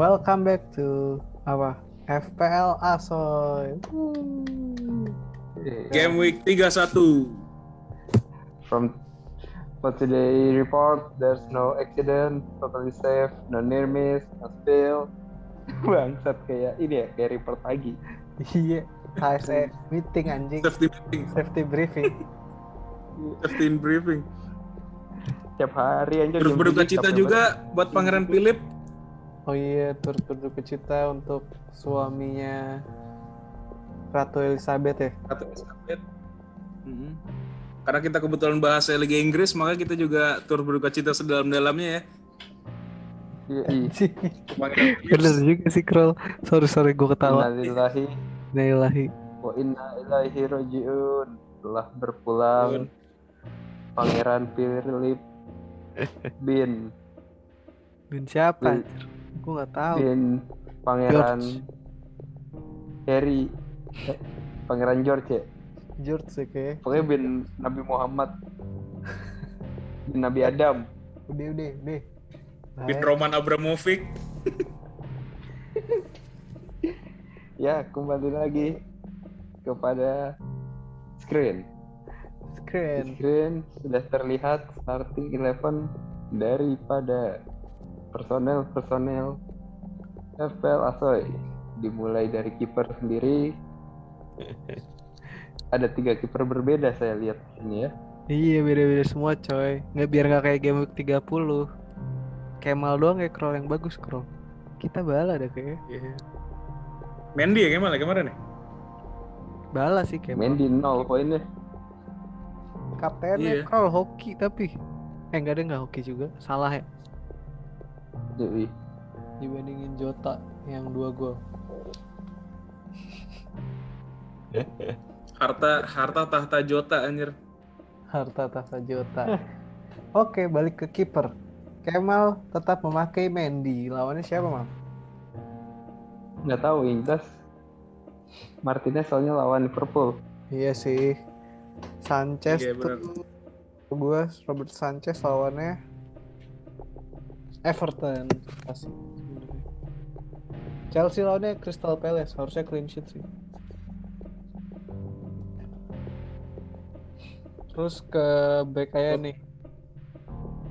Welcome back to apa? FPL Asoy. Game week 31. From for today report, there's no accident, totally safe, no near miss, no spill. Bangsat kayak ini ya, kayak report pagi. Iya, HSE meeting anjing. Safety meeting, Safety briefing. safety briefing. Tiap hari anjir. Berduka cita juga buat Pangeran Philip. Oh iya, turut berduka cita untuk suaminya Ratu Elizabeth ya. Ratu Elizabeth. Mhm. Karena kita kebetulan bahas Liga Inggris, maka kita juga turut berduka cita sedalam-dalamnya ya. Iya, iya. Bener juga sih Krol. Sorry sorry gue ketawa. Innalillahi Innalillahi. wa inna ilaihi rajiun. Telah berpulang Pangeran Philip bin Bin siapa? Bin, Gue nggak tahu. bin Pangeran George. Harry Eh, Pangeran George ya. George sih kayak. Pokoknya bin Nabi Muhammad. bin Nabi Adam. Udah udah udah. Bin. Roman Abramovich. Ya, kembali lagi kepada screen. Keren. Screen sudah terlihat starting eleven daripada personel-personel FPL Asoy. Dimulai dari kiper sendiri. Ada tiga kiper berbeda saya lihat di sini ya. Iya beda-beda semua coy. Nggak biar nggak kayak game week 30. Kemal doang kayak Krol yang bagus Krol. Kita bala deh kayaknya. Iya. Mendy ya gimana? Gimana nih? Bala sih Kemal. Main di nol poinnya. Kaptennya Iya. Krol hoki tapi. Eh enggak ada nggak hoki juga. Salah ya. Jadi Dibandingin Jota yang dua gol. Harta harta tahta Jota anjir. Harta tahta Jota. Oke balik ke kiper. Kemal tetap memakai Mendy. Lawannya siapa Mam? nggak tahu Inggris. Martinez soalnya lawan Liverpool. Iya sih. Sanchez Iya, benar. tuh gue Robert Sanchez lawannya Everton pasti. Chelsea lawannya Crystal Palace harusnya clean sheet sih. Terus ke back kayak nih.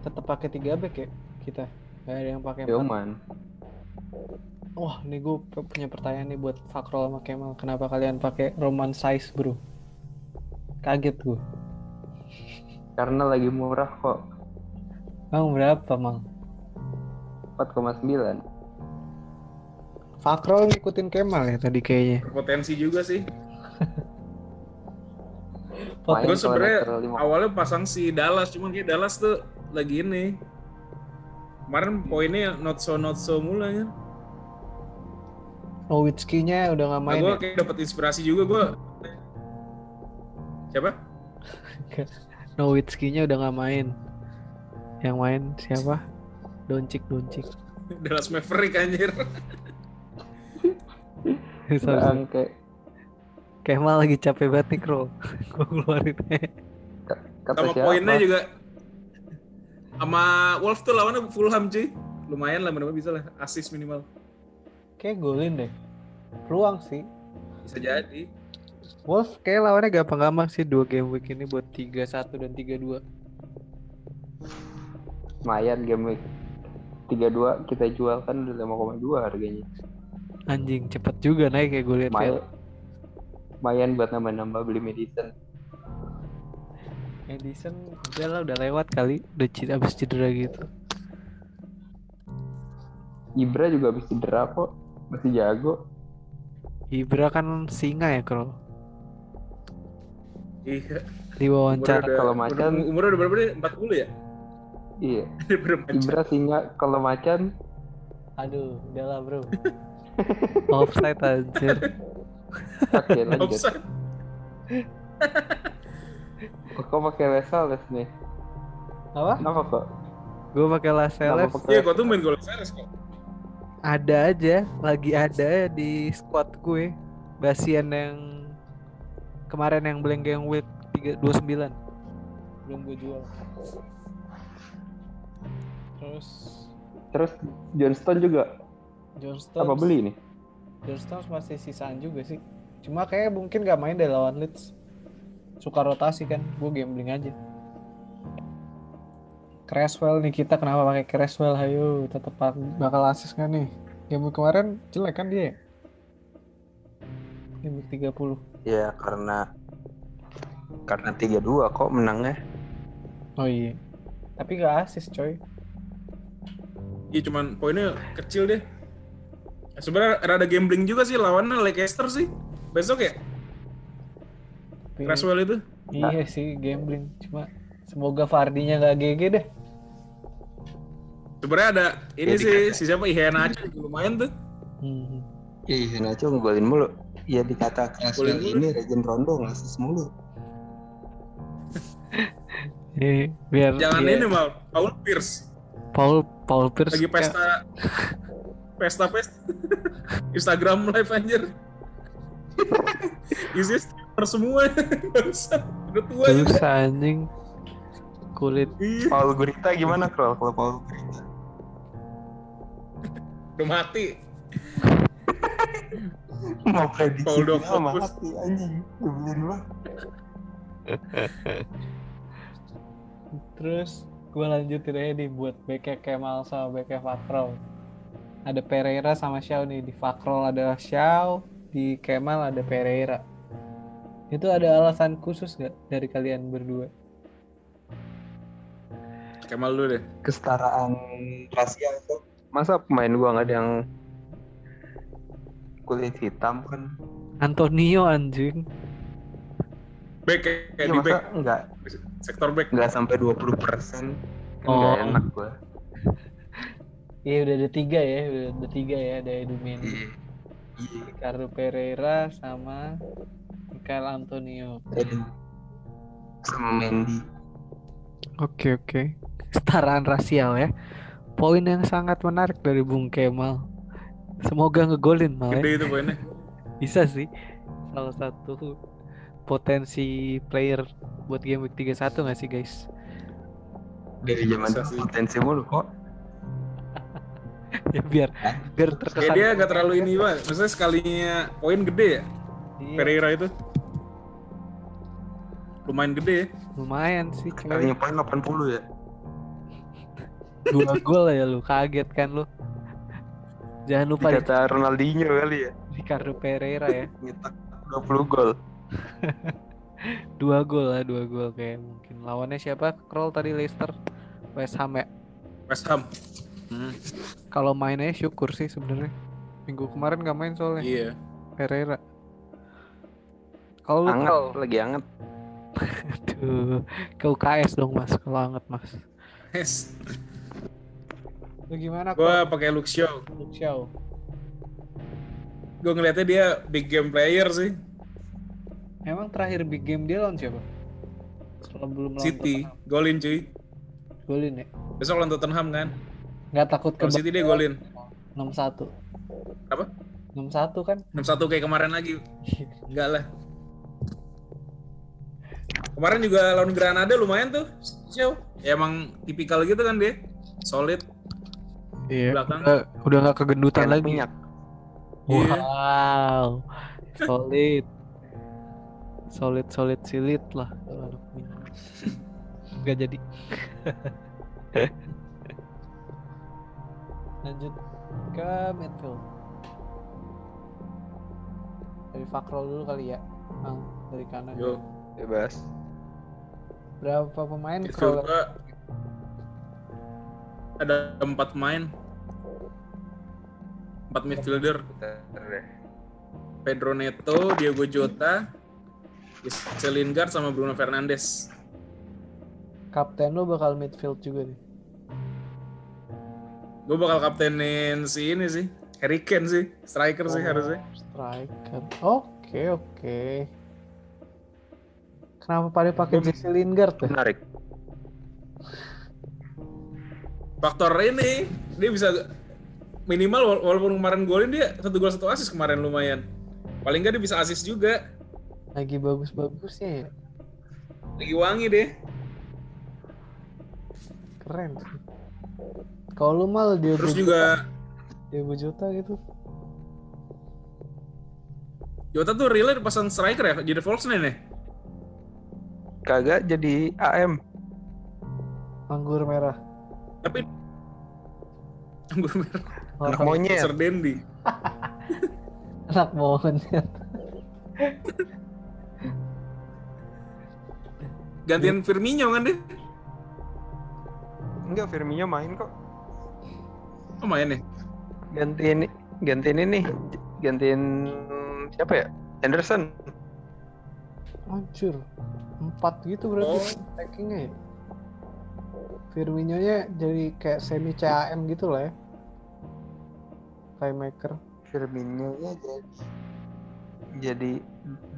Tetap pakai tiga back ya kita. Gak ada yang pakai. Yoman. Wah, nih gue punya pertanyaan nih buat Fakrol sama Kemal. Kenapa kalian pakai Roman size, bro? Kaget gue. Karena lagi murah kok. Bang berapa, Mang? 4,9. Fakrol ngikutin Kemal ya tadi kayaknya. Berpotensi juga sih. Gue lima- awalnya pasang si Dallas, cuman kayak Dallas tuh lagi ini. Kemarin poinnya not so not so mulanya. Nowitzki-nya udah nggak Nah, main gue ya? kayak dapat inspirasi juga gue. Siapa? Nowitzki-nya udah nggak main. Yang main siapa? Doncik, Doncik. Dallas Maverick anjir. Bangke. Kemal lagi capek banget nih, Kro. Gue keluarin. Kata Sama siapa? poinnya juga. Sama Wolf tuh lawannya Fulham cuy. Lumayan lah, benar bisa lah. Assist minimal. Kayak golin deh. Peluang sih. Bisa jadi. Wolf kayak lawannya gampang-gampang sih dua game week ini buat 3-1 dan 3-2. Lumayan game week 32 kita jual kan udah 5,2 harganya. Anjing, cepet juga naik ya gue liat. Lumayan. Lumayan buat nambah-nambah beli medicine. Edison udah lah udah lewat kali udah cedera abis cedera gitu Ibra juga habis cedera kok. Masih jago. Ibra kan singa ya kalau Iya. di Umurnya wawancara udah, kalau macan- umurnya udah berapa nih? 40 ya? Iya. Ibra singa kalau macan aduh udah lah bro offside anjir Oke lanjut. Offside. Kok pakai Lesales nih? apa Kenapa kok? gue pakai pakai Iya, kok tuh main gol Sares kok. ada aja lagi ada di squad gue Basian yang kemarin yang blank yang week 329 belum gue jual terus Terus Johnston juga John Apa beli nih? John Stones masih sisaan juga sih. Cuma kayak mungkin gak main deh lawan Leeds. Suka rotasi kan, gue gambling aja. Creswell nih kita kenapa pakai Creswell? Ayo, tetap bakal asis kan nih? Game kemarin jelek kan dia? ya? Game week 30. Ya karena karena 3-2 kok menangnya. Oh iya. Tapi gak asis coy. Iya cuman poinnya kecil deh. Sebenarnya rada gambling juga sih lawannya Leicester sih. Besok ya Tapi, Creswell itu. Iya sih gambling. Cuma semoga Fardinya gak GG deh. Sebenarnya ada ini Jadi sih kata- si siapa Ihena aja lumayan tuh. Hmm. Ih, Nacho ngegolin mulu. Iya dikata mulu. ini Regen Rondo ngasis mulu. Iya, biar Jangan iya. ini mal Paul Pierce Paul Paul Pierce lagi pesta pesta pesta Instagram live anjir. Isi streamer semua. Udah tua susah anjing kulit Iya, Paul Gurita gimana Krol kalau Paul Gurita? udah mati. Mau prediksi Paul fokus. mati anjing. Dibeliin banget. terus gue lanjutin aja nih buat BK Kemal sama BK Fakrol. Ada Pereira sama Xiao nih. Di Fakrol ada Xiao di Kemal ada Pereira. Itu ada alasan khusus gak dari kalian berdua? Kemal dulu deh. Kesetaraan rasial tuh. Masa pemain gua nggak ada yang kulit hitam kan? Antonio anjing. Back Iya di masa back nggak sektor back. nggak sampai 20 persen? Oh. nggak enak gua. iya udah ada tiga ya udah ada tiga ya ada Edumen Iya. Iya. Ricardo Pereira sama Michael Antonio Aduh. Sama Mendy. Oke oke. Kesetaraan rasial ya. Poin yang sangat menarik dari Bung Kemal. Semoga ngegolin mal ya. Gede itu poinnya. Bisa sih. Salah satu potensi player buat game week 31 gak sih guys? Dari zaman dulu sih. potensi mulu kok. ya biar biar Kayak terkesan. dia nggak terlalu ini banget. Maksudnya sekalinya poin gede ya. Iya, Pereira itu. Lumayan gede ya. lumayan sih. coy. Kalinya poin 80 ya. Dua gol ya lu, kaget kan lu. Jangan lupa di Kata Ronaldinho kali ya. Ricardo Pereira ya. Nyetak 20 gol. Dua gol lah, dua gol kayak mungkin. Lawannya siapa? Kroll tadi Leicester. West Ham ya. West Ham. Hmm, Kalau mainnya syukur sih sebenarnya. Minggu kemarin gak main soalnya iya. Pereira. Kalau lu Anget, Krol, lagi anget. aduh, ke UKS dong mas, kalau anget mas. Yes. Lu gimana Gua pakai. Luke Shaw. Gue ngeliatnya dia big game player sih. Emang terakhir big game dia lawan siapa? Setelah belum lawan City Tottenham. golin cuy. Golin ya? Besok lawan Tottenham kan. Nggak takut ke City dia golin. 6-1. Apa? 6-1 kan? 6-1 kayak kemarin lagi. Enggak lah. Kemarin juga lawan Granada lumayan tuh. Shaw. Ya emang tipikal gitu kan dia. Solid. Iya. Belakang. Udah, udah nggak kegendutan Enak lagi. minyak. Iya. Wow. Solid. Solid solid silit lah kalau anak minyak. Nggak jadi. Lanjut ke midfield. Dari Fakrol dulu kali ya. Bang, dari kanan. Yo. Bebas. Berapa pemain Midfield gua ada empat pemain. Empat midfielder. Pedro Neto, Diego Jota, Jesse Lingard sama Bruno Fernandes. Kapten lu bakal midfield juga nih. Gue bakal kaptenin si ini sih. Harry Kane sih, striker sih Oh, harusnya. Striker. Oke, oke. Kenapa pada pakai Gua- Jesse Lingard ya? Menarik. Faktor ini dia bisa minimal wala- walaupun kemarin golin dia satu gol satu asis kemarin lumayan. Paling nggak dia bisa asis juga. Lagi bagus-bagusnya ya. Lagi wangi deh. Keren. Kalau lu mal dia Terus juga 20 juta gitu. Jota tuh real pasang striker ya, jadi false nine ya? Kagak jadi AM. Anggur merah. Tapi anggur merah, Anak monyet. Sir Dendi. Anak monyet. Gantian Firmino kan deh. Enggak, Firmino main kok. Oh main nih. Gantiin gantiin ini gantiin siapa ya? Anderson. Hancur. Empat gitu berarti Oh. tackingnya ya. Firmino-nya jadi kayak semi CAM gitu lah ya. Playmaker. Firmino nya jadi jadi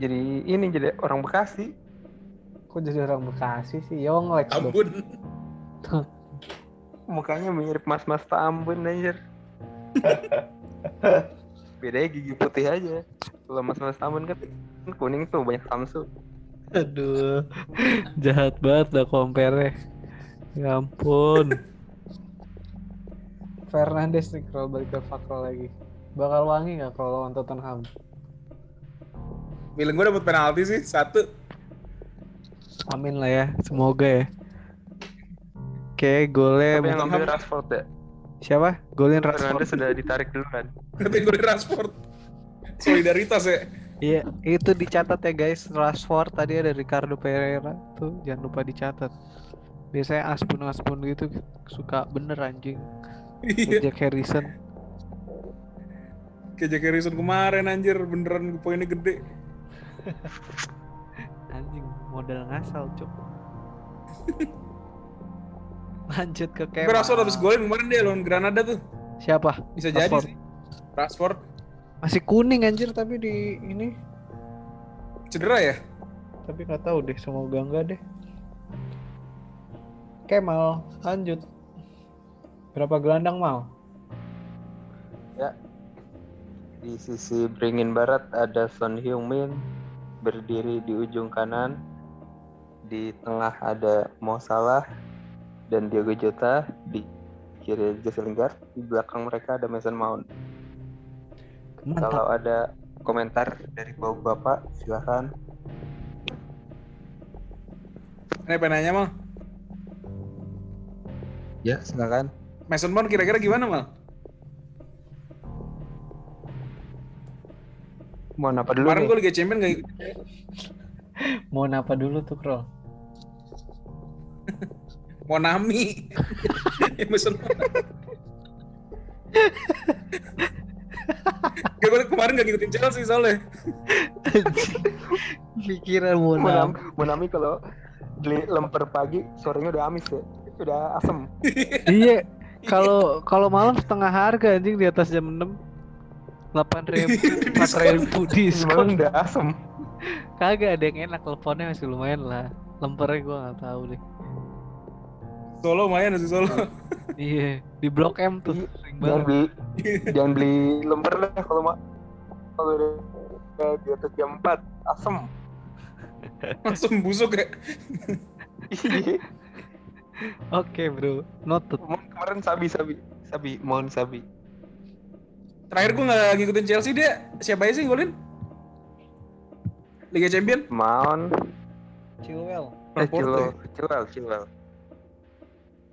jadi ini jadi orang Bekasi. Kok jadi orang Bekasi sih? Yong Lex dong. Ampun. Mukanya mirip mas-mas Tambun anjir. Bedanya gigi putih aja. Kalau mas-mas Tambun kan kuning tuh banyak Samsu. Aduh. Jahat banget dah compare Ya ampun. Fernandes nih kalau balik ke Fakro lagi. Bakal wangi nggak kalau lawan Tottenham? Feeling gue dapet penalti sih satu. Amin lah ya, semoga ya. Oke, golnya Tapi yang mungkin- ngambil Rashford ya. siapa? Golin Fernandes Rashford. sudah ditarik duluan. Kategori Rashford. Solidaritas ya. Iya, itu dicatat ya guys. Rashford tadi ada Ricardo Pereira tuh jangan lupa dicatat. Biasanya aspun-aspun gitu suka bener anjing. Iya. Jack Harrison. Kayak Jack Harrison kemarin anjir beneran poinnya gede. Anjing modal ngasal, Cuk. Lanjut ke Kemal. Rashford habis golin kemarin dia lawan Granada tuh. Siapa? Bisa jadi Rashford. sih. Rashford Masih kuning anjir tapi di ini cedera ya? tapi nggak tahu deh semoga enggak deh Kemal lanjut berapa gelandang mal Di sisi beringin barat ada Son Heung-min berdiri di ujung kanan. Di tengah ada Mo Salah dan Diogo Jota. Di kiri Jesse Lingard. Di belakang mereka ada Mason Mount. mantap Kalau ada komentar dari bapak-bapak silahkan. Ini pengen nanya mal. Ya silakan. Mason Mount kira-kira gimana mal? Mau apa dulu? Kemarin gue Liga Champion gak ikut. mau napa dulu tuh Krol Monami. Ya. Gak, gue kemarin gak ngikutin Chelsea soalnya. pikiran Monami, Monami kalau beli lemper pagi sorenya udah amis ya. Udah asem. iya kalau kalau malam setengah harga anjing di atas jam 6 delapan ribu empat ribu diskon udah asem. kagak ada yang enak teleponnya masih lumayan lah lempernya gua nggak tahu deh Solo lumayan sih Solo. iya di blok M tuh Iya, Jangan beli jangan beli lemper lah kalau ma kalau udah di atas jam 4 asem. Langsung busuk ya. Iya. oke bro noted Mohon kemarin sabi sabi sabi mohon sabi. Terakhir gue gak ngikutin Chelsea dia. Siapa aja sih golin? Liga Champion? Mount, Chilwell eh. Chilwell, Chilwell, Chilwell.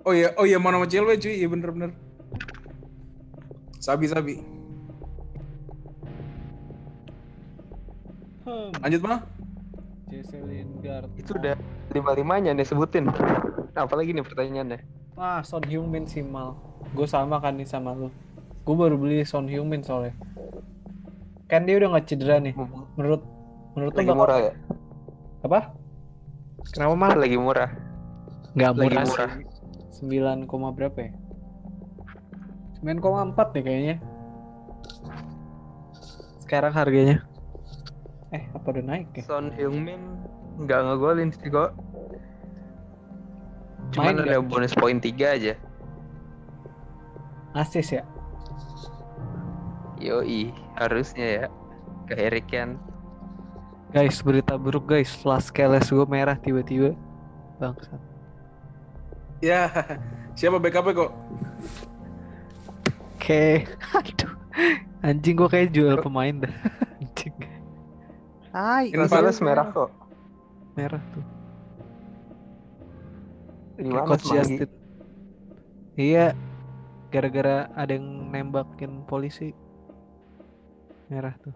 Oh iya, oh iya mau nama Chilwell cuy, iya bener-bener. Sabi sabi. hmm. Lanjut mah. Jesse Lingard Itu udah lima limanya nih sebutin. Apalagi nih pertanyaannya? ah Son Heung-min sih mal gue sama kan nih sama lu gue baru beli Son Heung-min soalnya kan dia udah nggak cedera nih menurut menurut lu Lagi bakal- murah ya? apa kenapa mal Lagi murah. nggak lagi murah, murah. sih 9, koma berapa ya 9,4 nih kayaknya sekarang harganya eh apa udah naik ya Son Heung-min nggak ngegolin sih kok. Main Cuman ada nggak? bonus poin 3 aja. asis ya Yoi, harusnya ya. Ke Kane. guys berita buruk guys last keles gue merah tiba-tiba bangsat Ya, siapa backupnya kok? Kayak aduh. Anjing gua kayak jual pemain dah. Anjing. Hai, Ini Gonzales merah kok. merah tuh. Di Kayak mana Coach? Justin. Iya. Gara-gara ada yang nembakin polisi. Merah tuh.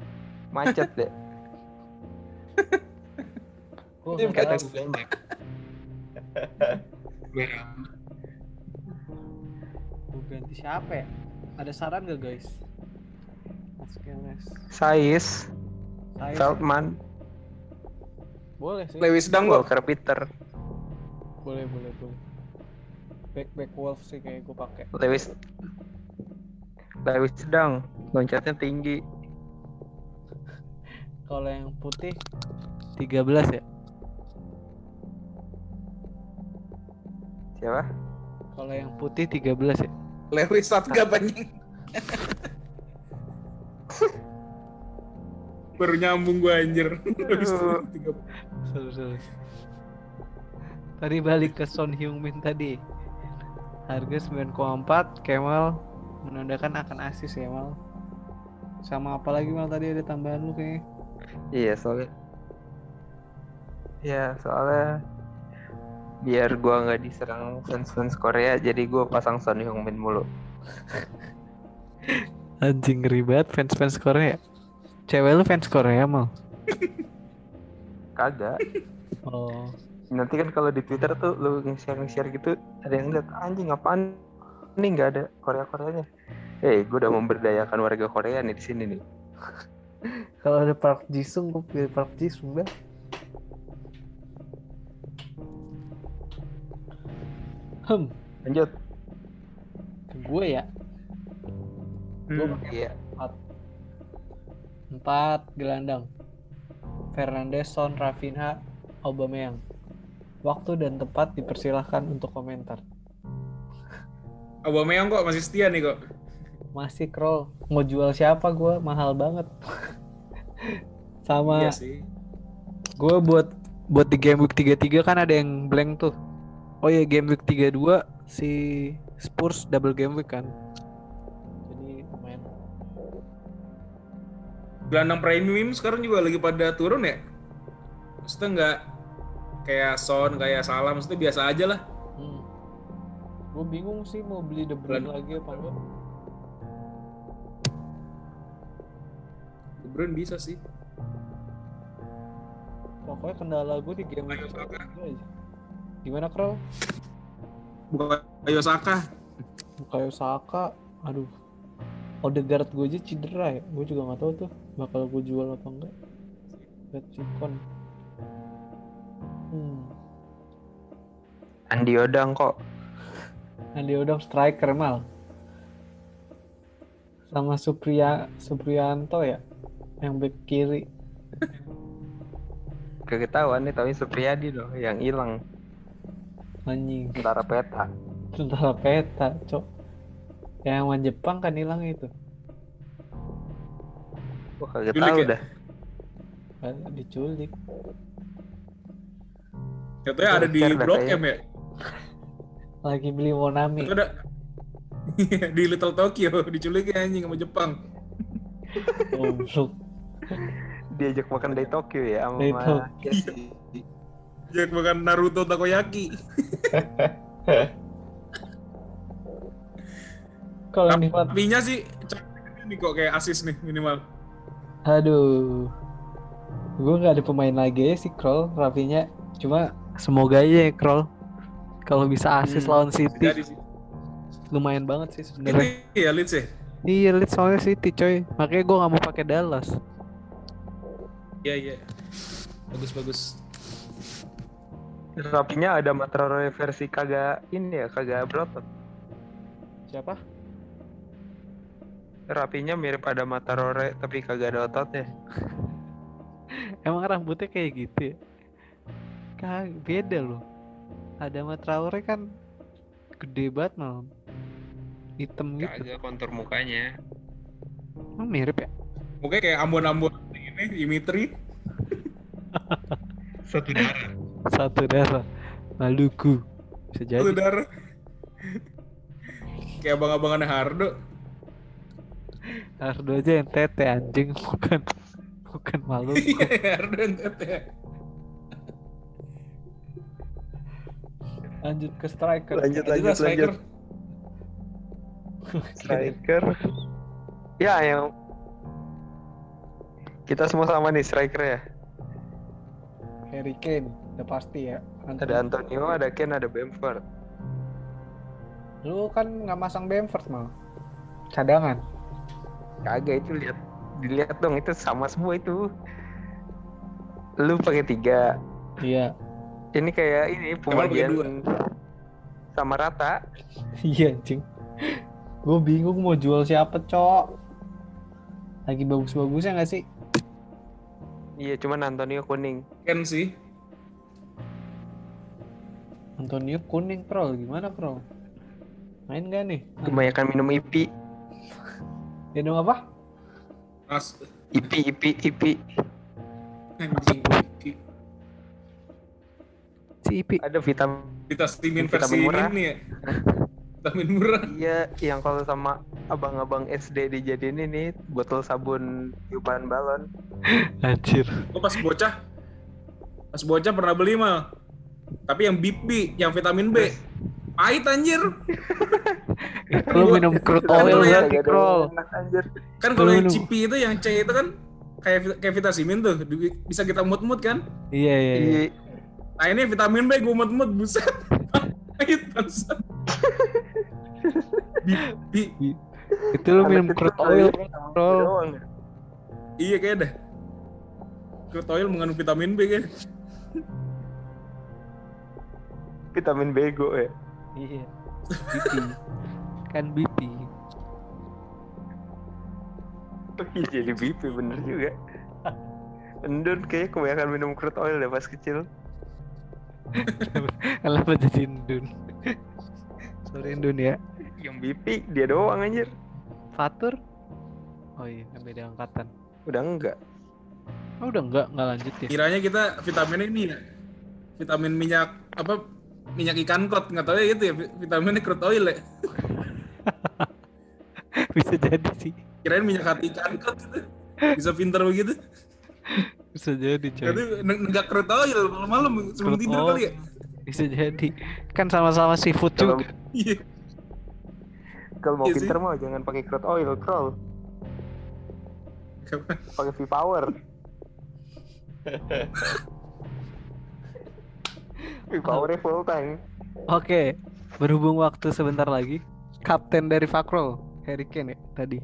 Macet deh. Ini nggak tahu. Map. Merah. Gua ganti siapa ya? Ada saran gak guys? Maskeles. Sais, Saya Feldman, boleh sih. Lewis Dang kok. Walker Peter, Boleh, boleh, boleh. Back back wolf sih kayak gue pakai. Lewis Lewis sedang loncatnya tinggi. Kalau yang putih 13 ya. Siapa? Kalau yang putih 13 ya. Lewis Satga anjing. Baru nyambung gua anjir. Seru, seru. Tadi balik ke Son Heung-min tadi. Harga 9,4 Kemal menandakan akan asis ya Mal. Sama apa lagi Mal tadi ada tambahan lu kayaknya. Iya soalnya. Iya soalnya biar gua nggak diserang fans-fans Korea, jadi gua pasang Son Heung-min mulu. Anjing ngeri banget fans-fans Korea. Cewek lu fans Korea Mal. Kagak. Oh. Nanti kan kalau di Twitter tuh lu nge-share nge-share gitu, ada yang lihat anjing apaan ini nggak ada Korea Koreanya. Eh, gua udah memberdayakan warga Korea nih di sini nih. Kalau ada Park Jisung gue pilih Park Jisung dah. Hmm, Lanjut. ke gue ya. Hmm, iya. Empat gelandang. Fernandes, Son, Rafinha, Aubameyang. Waktu dan tempat dipersilahkan untuk komentar. Aubameyang kok masih setia nih kok. Masih scroll. Mau jual siapa gue? Mahal banget. Sama Iya sih. gue buat buat di game week 33 kan ada yang blank tuh. Oh iya game week 32 si Spurs double game week kan. Jadi lumayan. Gelandang premium sekarang juga lagi pada turun ya. Maksudnya nggak kayak Son, kayak Salah, maksudnya biasa aja lah. Hmm. Gue bingung sih mau beli De Bruyne Bulan- lagi apa enggak. De Bruyne bisa sih. Pokoknya kendala gue di game week Ayo, Saka. 32 aja. Gimana Kroll? Bukan Ayo Saka. Bukayo Saka, aduh. Odegaard gue aja cedera ya. Gue juga nggak tahu tuh bakal gue jual apa enggak. Lihat Cikon. Hmm. Andi Odang kok. Andi Odom striker mal. Sama Supriya Supriyanto ya, yang back kiri. Ketahuan nih tapi Supriyadi loh yang hilang Anjing. antara peta. Tentara peta, cok. Yang sama Jepang kan hilang itu. Gua kagak Julik tahu ya? dah. Kan Diculik. Katanya ada di Blok. M ya. Lagi beli Monami. Itu ada di Little Tokyo diculiknya anjing sama Jepang. Goblok. Diajak makan dari Tokyo ya Dari sama Tokyo. Jack makan Naruto takoyaki. Kalau yang di Tapinya sih nih kok kayak asis nih minimal. Aduh. Gue nggak ada pemain lagi ya sih Kroll, Rafinya. Cuma semoga aja ya Kroll. Kalau bisa asis Hmm, lawan City, sih. lumayan banget sih sebenarnya. Ini ya Leeds ya. Iya, Leeds soalnya City coy. Makanya gue nggak mau pakai Dallas. Iya iya. Bagus bagus. Rapinya ada Matrore versi kagak ini ya, kagak berotot. Siapa? Rapinya mirip ada Matarore tapi kagak ada ototnya. Emang rambutnya kayak gitu ya? Kag beda loh. Ada sama Traore kan gede banget malam. Hitam gitu. Kagak kontur mukanya. Emang mirip ya? Mungkin kayak ambon-ambon ini Dimitri. Satu darah. Satu darah. Maluku. Bisa Satu jadi. darah. kayak abang-abangannya Hardo. Ardo aja NTT anjing bukan bukan Maluku. Iya, Ardo NTT. Lanjut ke striker. Lanjut, Lanjut lah, striker. Striker. Ya, yang kita semua sama nih striker ya. Harry Kane, udah pasti ya. Ada Antonio, ada Ken, ada Bamford. Lu kan nggak masang Bamford mal. Cadangan. Kagak itu lihat dilihat dong itu sama semua itu. Lu pakai tiga. Iya. Ini kayak ini pembagian sama rata. Iya anjing. Gue bingung mau jual siapa, Cok. Lagi bagus-bagusnya nggak sih? Iya, cuman Antonio kuning. Ken sih. Antonio kuning, Pro. Gimana, Pro? Main gak nih? Kebanyakan minum IP, Minum apa? Ras IP, IP, IP. anjing. Si Ipi. Ada vitamin. Vitamin Vitamin versi murah. ini ya. Vitamin murah. Iya, yang kalau sama abang-abang SD dijadiin ini botol sabun tiupan balon. Anjir. Gue pas bocah, pas bocah pernah beli mal. Tapi yang BP, yang vitamin B. Pahit anjir. Lu minum crude Kan oil ya, Bro. Kan kalau yang. CP itu yang C itu kan kayak kayak vitamin tuh, bisa kita mut-mut kan. Iya, iya, iya. Iya. Nah ini vitamin B gue mut-mut buset. Pahit bangsat. BP. Itu lu minum crude oil, ya, Bro. doang. Iya kayak dah. Crude oil mengandung vitamin B kan. Vitamin bego ya. Iya. BP. Kan BP. Iya jadi BP bener juga. Endun kayak kebanyakan minum crude oil deh pas kecil. Kenapa jadi Indun? Sorry Indun ya. Yang BP dia doang anjir. Fatur? Oh iya, kan beda angkatan. Udah enggak. Oh, udah enggak, enggak lanjut ya. Kiranya kita vitamin ini ya. Vitamin minyak apa minyak ikan kot nggak tahu ya gitu ya vitaminnya crude oil ya. Bisa jadi sih. Kirain minyak hati ikan kot gitu. Bisa pinter begitu. Bisa jadi, coy. Tapi nenggak crude oil malam-malam sebelum tidur oil. kali ya. Bisa jadi. Kan sama-sama seafood juga. Iya. kalau mau Iya pinter mah jangan pakai crude oil, crawl. Pakai V-Power. V-Powernya full tank. Oke, berhubung waktu sebentar lagi, kapten dari Fakrol, Harry Kane ya tadi.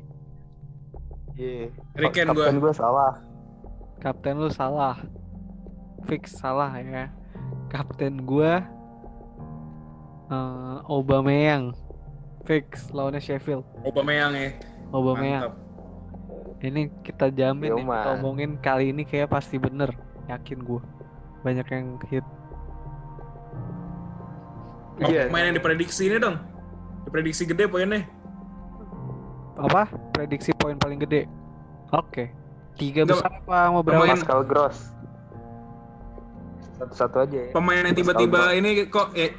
Iya. Harry Kane gua. Kapten gua salah. Kapten lu salah. Fix salah ya. Kapten gua eh Aubameyang. Fix lawannya Sheffield. Aubameyang ya. Aubameyang. Mantap. Ini kita jamin nih, Yoman. kita omongin kali ini kayak pasti bener. Yakin gua. Banyak yang hit. Iya. Pemain yang diprediksi ini dong. Diprediksi gede poinnya. Apa? Prediksi poin paling gede. Oke. Tiga Nggak, besar apa mau berapa? pemain- Pascal Gross. Satu-satu aja ya. Pemain yang tiba-tiba ini kok eh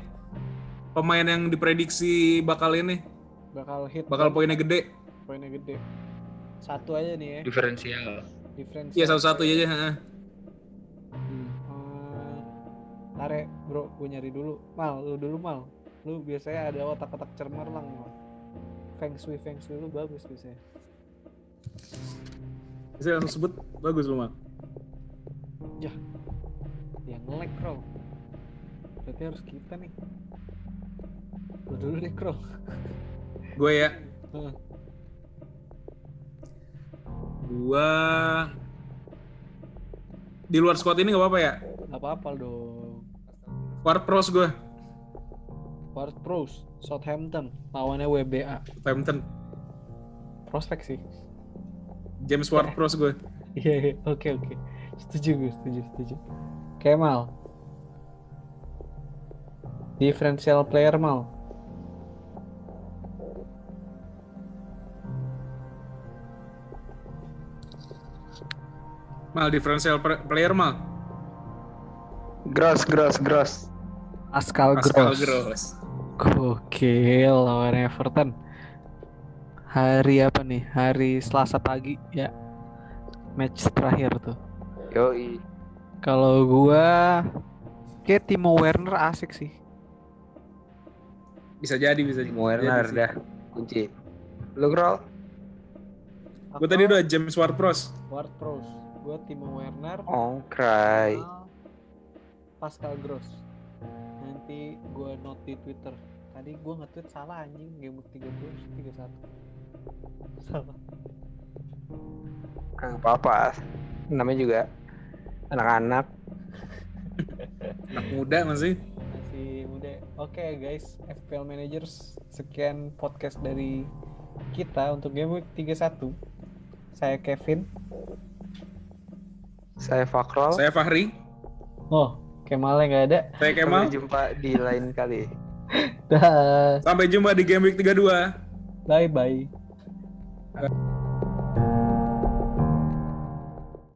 pemain yang diprediksi bakal ini Bakal hit. bakal poinnya gede. poinnya gede. Satu aja nih ya. diferensial Difference. Iya satu-satu aja. heeh. Tare, bro, gue nyari dulu. Mal, lu dulu mal. Lu biasanya ada otak-otak cermerlang mal. Feng shui, feng shui lu bagus biasanya. Bisa langsung sebut bagus lu mal. Yang nge-lag, bro. Berarti harus kita nih. Lu dulu deh, bro. Gue ya. Gua di luar squad ini nggak apa-apa ya. Gak apa-apa dong. Ward Pros gue. Ward Pros, Southampton, lawannya WBA. Southampton. Prospek sih. James Ward Pros gue. Iya, iya. oke oke. Setuju gue, setuju, setuju. Kemal. Differential player mal. Mal differential player mal. Gross, gross, gross. Pascal Pascal Gross. Gross. Gokil lawan Everton. hari apa nih? Hari Selasa pagi ya. Match terakhir tuh. Yoi. Kalau gua kayak Timo Werner asik sih. Bisa jadi, bisa jadi. Timo Werner sih. dah kunci. Lu Krol? Gue tadi udah James Ward-Prowse. Ward Prowse. Gua Timo Werner. Oh, cry. Pascal Gross. Nanti gua note di Twitter. Tadi gua nge-tweet salah anjing game week 30 31. Salah. Kagak apa-apa. Namanya juga anak-anak. Anak muda masih. masih muda. Oke guys, FPL Managers sekian podcast dari kita untuk game week 31. Saya Kevin. Saya Fakrol. Saya Fahri. Oh, Kemalnya nggak ada. Saya Kemal. Sampai jumpa di lain kali. Dah. Sampai jumpa di Game Week 32. Bye bye.